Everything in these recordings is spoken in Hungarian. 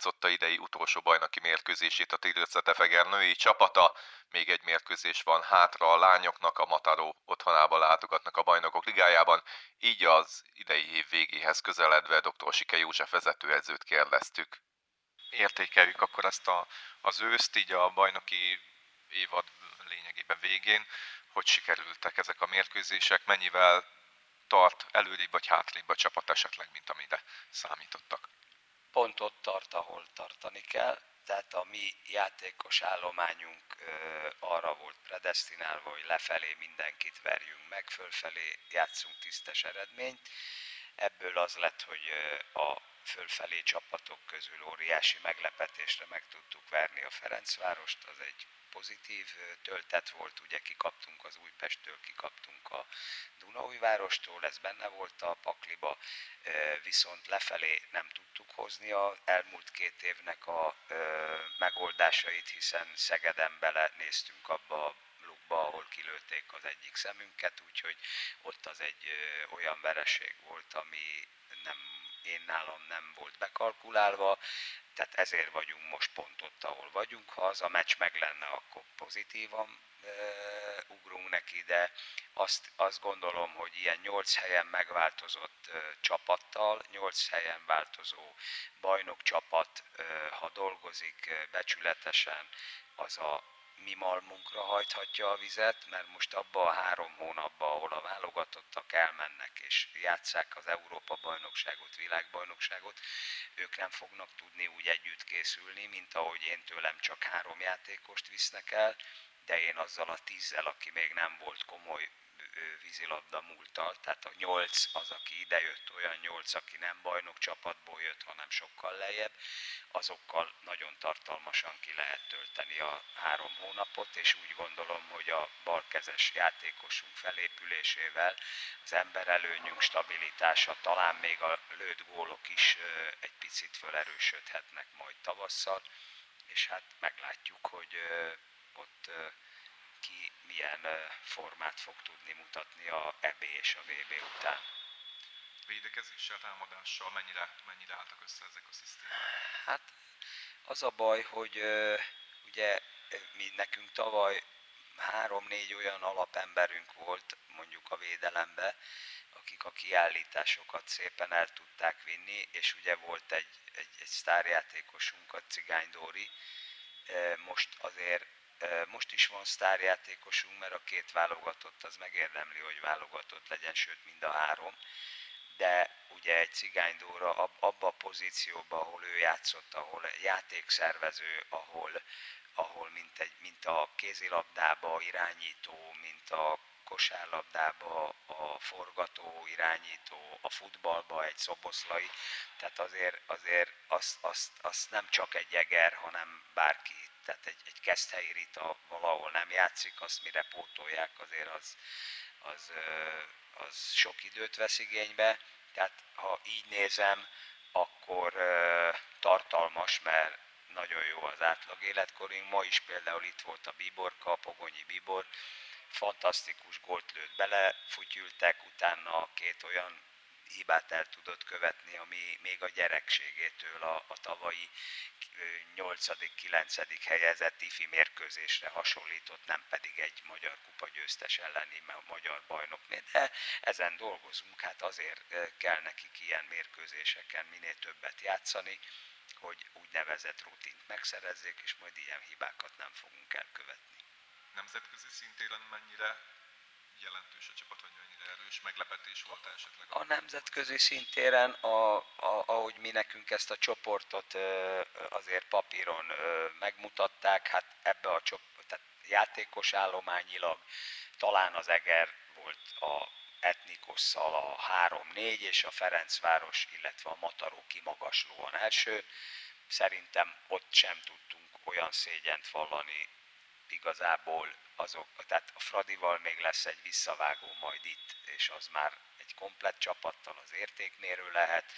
lejátszotta idei utolsó bajnoki mérkőzését a Tigrice női csapata. Még egy mérkőzés van hátra a lányoknak, a Mataró otthonába látogatnak a bajnokok ligájában, így az idei év végéhez közeledve dr. Sike József vezetőedzőt kérdeztük. Értékeljük akkor ezt a, az őszt, így a bajnoki évad lényegében végén, hogy sikerültek ezek a mérkőzések, mennyivel tart előrébb vagy hátrébb a csapat esetleg, mint amire számítottak? Pont ott tart, ahol tartani kell, tehát a mi játékos állományunk arra volt predestinálva, hogy lefelé mindenkit verjünk meg, fölfelé játszunk tisztes eredményt. Ebből az lett, hogy a fölfelé csapatok közül óriási meglepetésre meg tudtuk verni a Ferencvárost, az egy pozitív töltet volt, ugye kikaptunk az Újpesttől, kikaptunk a Dunaújvárostól, ez benne volt a pakliba, viszont lefelé nem tudtuk hozni az elmúlt két évnek a megoldásait, hiszen Szegeden bele néztünk abba a lukba, ahol kilőtték az egyik szemünket, úgyhogy ott az egy olyan vereség volt, ami nem én nálam nem volt bekalkulálva, tehát ezért vagyunk most pont ott, ahol vagyunk. Ha az a meccs meg lenne, akkor pozitívan e, ugrunk neki, de azt, azt gondolom, hogy ilyen nyolc helyen megváltozott e, csapattal, nyolc helyen változó bajnok csapat, e, ha dolgozik e, becsületesen, az a mi malmunkra hajthatja a vizet, mert most abban a három hónapban, ahol a válogatottak elmennek és játszák az Európa-bajnokságot, világbajnokságot, ők nem fognak tudni úgy együtt készülni, mint ahogy én tőlem csak három játékost visznek el, de én azzal a tízzel, aki még nem volt komoly vízilabda múltal, tehát a nyolc az, aki idejött, olyan nyolc, aki nem bajnok csapatból jött, hanem sokkal lejjebb, azokkal nagyon tartalmasan ki lehet tölteni a három hónapot, és úgy gondolom, hogy a balkezes játékosunk felépülésével az emberelőnyünk stabilitása, talán még a lőtt gólok is egy picit felerősödhetnek majd tavasszal, és hát meglátjuk, hogy ott ki milyen formát fog tudni mutatni a EB és a VB után. Védekezéssel, támadással mennyire, mennyire álltak össze ezek a szisztémák? Hát az a baj, hogy ugye mi nekünk tavaly három-négy olyan alapemberünk volt mondjuk a védelembe, akik a kiállításokat szépen el tudták vinni, és ugye volt egy, egy, egy sztárjátékosunk, a Cigány Dóri, most azért most is van sztárjátékosunk, mert a két válogatott az megérdemli, hogy válogatott legyen, sőt mind a három. De ugye egy cigánydóra abba a pozícióba, ahol ő játszott, ahol játékszervező, ahol, ahol mint, egy, mint a kézilabdába irányító, mint a kosárlabdába a forgató, irányító, a futballba egy szoboszlai, tehát azért, azért azt, azt, azt nem csak egy eger, hanem bárki tehát egy, egy keszthelyi Rita valahol nem játszik, azt mire pótolják, azért az, az, az sok időt vesz igénybe. Tehát ha így nézem, akkor tartalmas, mert nagyon jó az átlag életkorunk. Ma is például itt volt a Biborka, a Pogonyi Bibor, fantasztikus gólt lőtt bele, futyültek, utána két olyan hibát el tudott követni, ami még a gyerekségétől a, a tavalyi 8.-9. helyezett ifi mérkőzésre hasonlított, nem pedig egy magyar kupa győztes elleni magyar bajnokné. De ezen dolgozunk, hát azért kell nekik ilyen mérkőzéseken minél többet játszani, hogy úgynevezett rutint megszerezzék, és majd ilyen hibákat nem fogunk elkövetni. Nemzetközi szintéren mennyire jelentős a csapat, mennyire erős meglepetés volt esetleg? A nemzetközi szintéren, a, a, ahogy mi nekünk ezt a csoportot azért papíron megmutatták, hát ebbe a csoport, tehát játékos állományilag talán az Eger volt a etnikosszal a 3-4, és a Ferencváros, illetve a Mataró kimagaslóan első. Szerintem ott sem tudtunk olyan szégyent vallani igazából azok, tehát a Fradival még lesz egy visszavágó majd itt, és az már egy komplett csapattal az értékmérő lehet.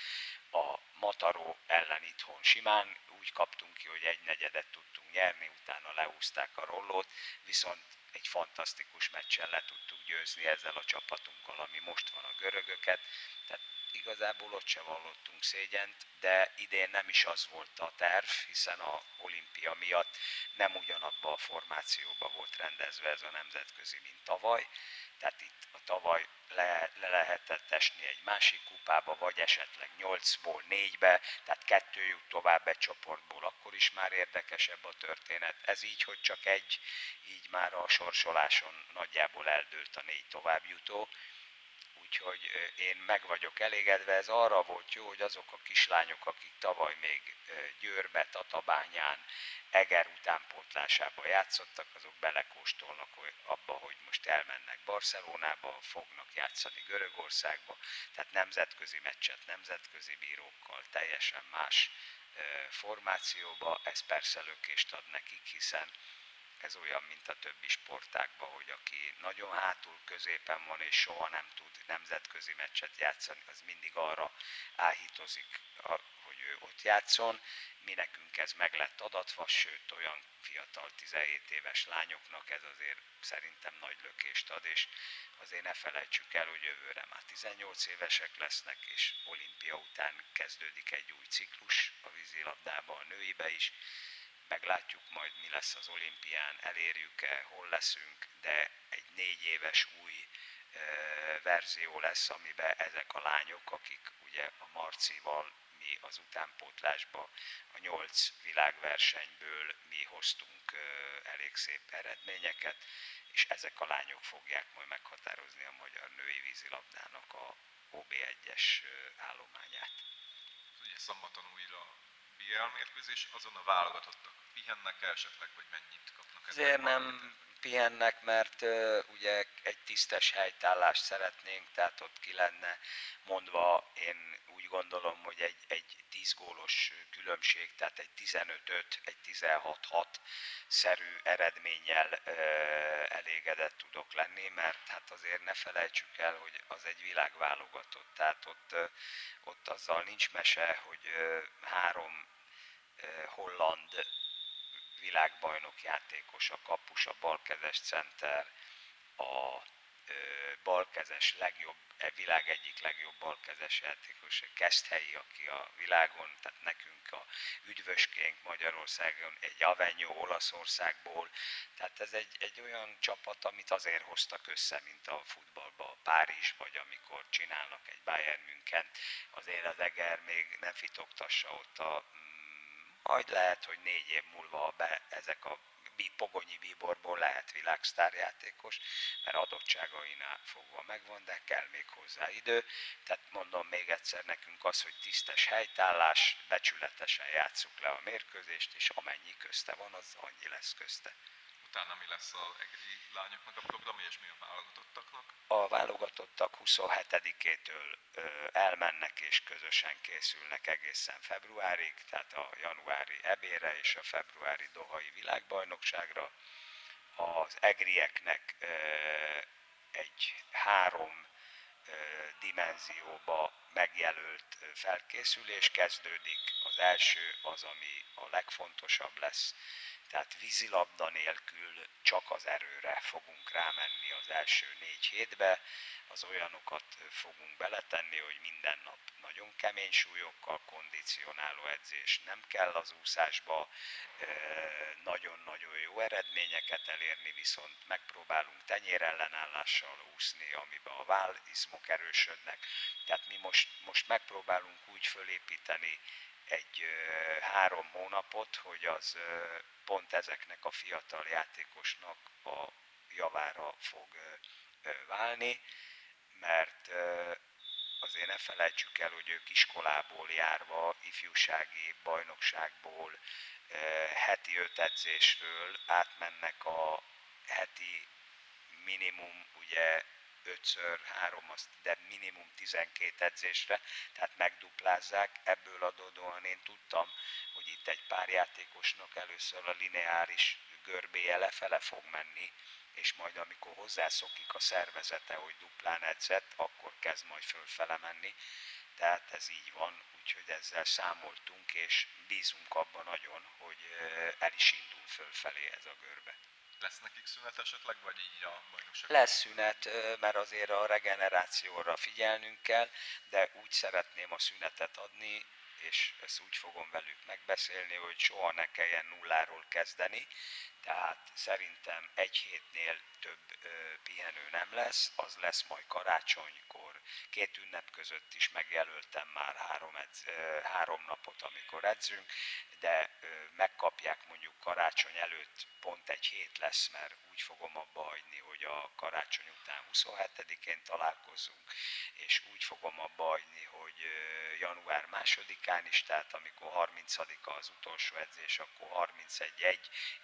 A Mataró ellen itthon simán úgy kaptunk ki, hogy egy negyedet tudtunk nyerni, utána leúzták a rollót, viszont egy fantasztikus meccsen le tudtuk győzni ezzel a csapatunkkal, ami most van a görögöket. Tehát igazából ott se vallottunk szégyent, de idén nem is az volt a terv, hiszen a olimpia miatt nem ugyanabba a formációba volt rendezve ez a nemzetközi, mint tavaly. Tehát itt a tavaly le, le lehetett esni egy másik kupába, vagy esetleg 8-ból 4-be, tehát kettő jut tovább egy csoportból, akkor is már érdekesebb a történet. Ez így, hogy csak egy, így már a sorsoláson nagyjából eldőlt a négy továbbjutó úgyhogy én meg vagyok elégedve. Ez arra volt jó, hogy azok a kislányok, akik tavaly még Győrbe, Tatabányán, Eger utánpótlásába játszottak, azok belekóstolnak abba, hogy most elmennek Barcelonába, fognak játszani Görögországba, tehát nemzetközi meccset nemzetközi bírókkal, teljesen más formációba, ez persze lökést ad nekik, hiszen ez olyan, mint a többi sportákban, hogy aki nagyon hátul középen van és soha nem tud nemzetközi meccset játszani, az mindig arra áhítozik, hogy ő ott játszon. Mi nekünk ez meg lett adatva, sőt olyan fiatal 17 éves lányoknak ez azért szerintem nagy lökést ad, és azért ne felejtsük el, hogy jövőre már 18 évesek lesznek, és olimpia után kezdődik egy új ciklus a vízilabdában, a nőibe is, meglátjuk majd mi lesz az olimpián, elérjük-e, hol leszünk, de egy négy éves új verzió lesz, amiben ezek a lányok, akik ugye a Marcival mi az utánpótlásba a nyolc világversenyből mi hoztunk elég szép eredményeket, és ezek a lányok fogják majd meghatározni a magyar női vízilabdának a OB1-es állományát. Ugye szombaton újra BL mérkőzés, azon a válogatottak pihennek esetleg, vagy mennyit kapnak? Ezért nem pihennek, mert uh, ugye egy tisztes helytállást szeretnénk, tehát ott ki lenne mondva, én gondolom, hogy egy, egy 10 gólos különbség, tehát egy 15-5, egy 16-6 szerű eredménnyel uh, elégedett tudok lenni, mert hát azért ne felejtsük el, hogy az egy világválogatott, tehát ott, uh, ott azzal nincs mese, hogy uh, három holland világbajnok játékos, a kapus, a balkezes center, a balkezes legjobb, e világ egyik legjobb balkezes játékos, Keszthelyi, aki a világon, tehát nekünk a üdvöskénk Magyarországon, egy Avenyó Olaszországból, tehát ez egy, egy olyan csapat, amit azért hoztak össze, mint a futballba a Párizs, vagy amikor csinálnak egy Bayern München, azért az Eger még nem fitogtassa ott a majd lehet, hogy négy év múlva be ezek a Pogonyi Bíborból lehet világsztárjátékos, mert adottságainál fogva megvan, de kell még hozzá idő. Tehát mondom még egyszer nekünk az, hogy tisztes helytállás, becsületesen játsszuk le a mérkőzést, és amennyi közte van, az annyi lesz közte utána mi lesz a egri lányoknak a program, és mi a válogatottaknak? A válogatottak 27-től elmennek és közösen készülnek egészen februárig, tehát a januári ebére és a februári dohai világbajnokságra. Az egrieknek egy három dimenzióba megjelölt felkészülés kezdődik. Az első az, ami a legfontosabb lesz, tehát vízilabda nélkül csak az erőre fogunk rámenni az első négy hétbe, az olyanokat fogunk beletenni, hogy minden nap nagyon kemény súlyokkal, kondicionáló edzés nem kell az úszásba, nagyon-nagyon jó eredményeket elérni, viszont megpróbálunk tenyérellenállással úszni, amiben a vállizmok erősödnek. Tehát mi most, most megpróbálunk úgy fölépíteni egy három hónapot, hogy az pont ezeknek a fiatal játékosnak a javára fog válni, mert azért ne felejtsük el, hogy ők iskolából járva, ifjúsági bajnokságból, heti öt edzésről átmennek a heti minimum ugye 5-ször 3, de minimum 12 edzésre, tehát megduplázzák. Ebből adódóan én tudtam, hogy itt egy pár játékosnak először a lineáris görbéje lefele fog menni, és majd amikor hozzászokik a szervezete, hogy duplán edzett, akkor kezd majd fölfele menni. Tehát ez így van, úgyhogy ezzel számoltunk, és bízunk abban nagyon, hogy el is indul fölfelé ez a görbe. Lesz nekik szünet esetleg, vagy így a bajnokság? Lesz szünet, mert azért a regenerációra figyelnünk kell, de úgy szeretném a szünetet adni, és ezt úgy fogom velük megbeszélni, hogy soha ne kelljen nulláról kezdeni, tehát szerintem egy hétnél több pihenő nem lesz, az lesz majd karácsonykor, két ünnep között is megjelöltem már három, edz, három napot, amikor edzünk, de megkapják mondjuk karácsony előtt pont egy hét lesz, mert úgy fogom abba hagyni, hogy a karácsony után 27-én találkozunk, és úgy fogom abba hagyni, hogy január másodikán is, tehát amikor 30-a az utolsó edzés, akkor 31-1,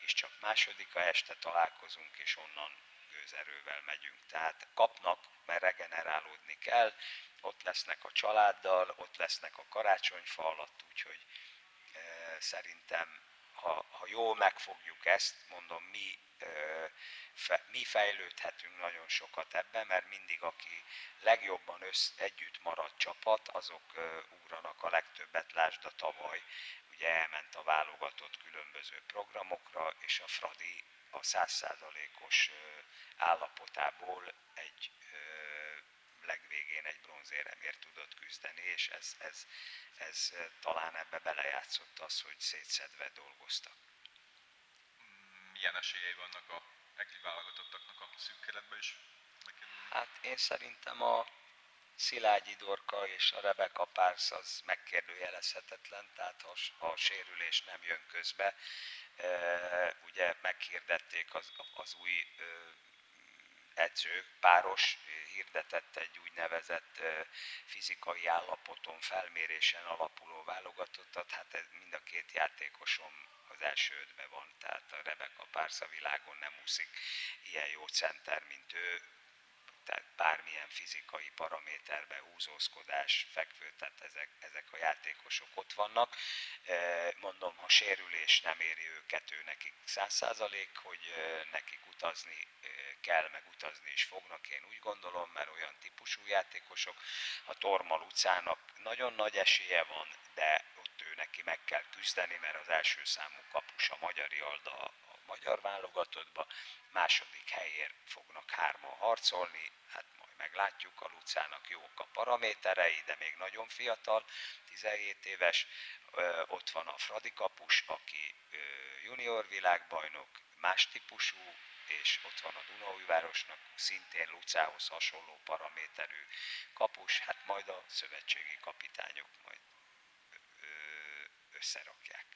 és csak másodika este találkozunk, és onnan gőzerővel megyünk. Tehát kapnak, mert regenerálódni kell, ott lesznek a családdal, ott lesznek a karácsonyfa alatt, úgyhogy e, szerintem, ha, ha jól megfogjuk ezt, mondom, mi e, fe, mi fejlődhetünk nagyon sokat ebben, mert mindig aki legjobban össz, együtt marad csapat, azok e, ugranak a legtöbbet, lásd a tavaly, ugye elment a válogatott különböző programokra, és a Fradi a százszázalékos állapotából egy legvégén egy bronzéremért tudott küzdeni, és ez, ez, ez talán ebbe belejátszott az, hogy szétszedve dolgoztak. Milyen esélyei vannak a egri válogatottaknak a szűk keretbe is? Hát én szerintem a Szilágyi Dorka és a Rebecca Párs az megkérdőjelezhetetlen, tehát ha, ha a sérülés nem jön közbe, ugye meghirdették az, az új edző páros hirdetett egy úgynevezett fizikai állapoton felmérésen alapuló válogatottat, hát ez mind a két játékosom az első ötbe van, tehát a Rebecca Pársz a világon nem úszik ilyen jó center, mint ő, tehát bármilyen fizikai paraméterbe húzózkodás, fekvő, tehát ezek, ezek a játékosok ott vannak. Mondom, ha sérülés nem éri őket, ő nekik száz százalék, hogy nekik utazni kell, meg utazni is fognak, én úgy gondolom, mert olyan típusú játékosok. A Torma Lucának nagyon nagy esélye van, de ott ő neki meg kell küzdeni, mert az első számú kapus a Magyari Alda a magyar válogatottba, második helyért fognak hárman harcolni, hát majd meglátjuk, a Lucának jók a paraméterei, de még nagyon fiatal, 17 éves, ott van a Fradi kapus, aki junior világbajnok, más típusú, és ott van a Dunaújvárosnak szintén Lucához hasonló paraméterű kapus, hát majd a szövetségi kapitányok majd összerakják.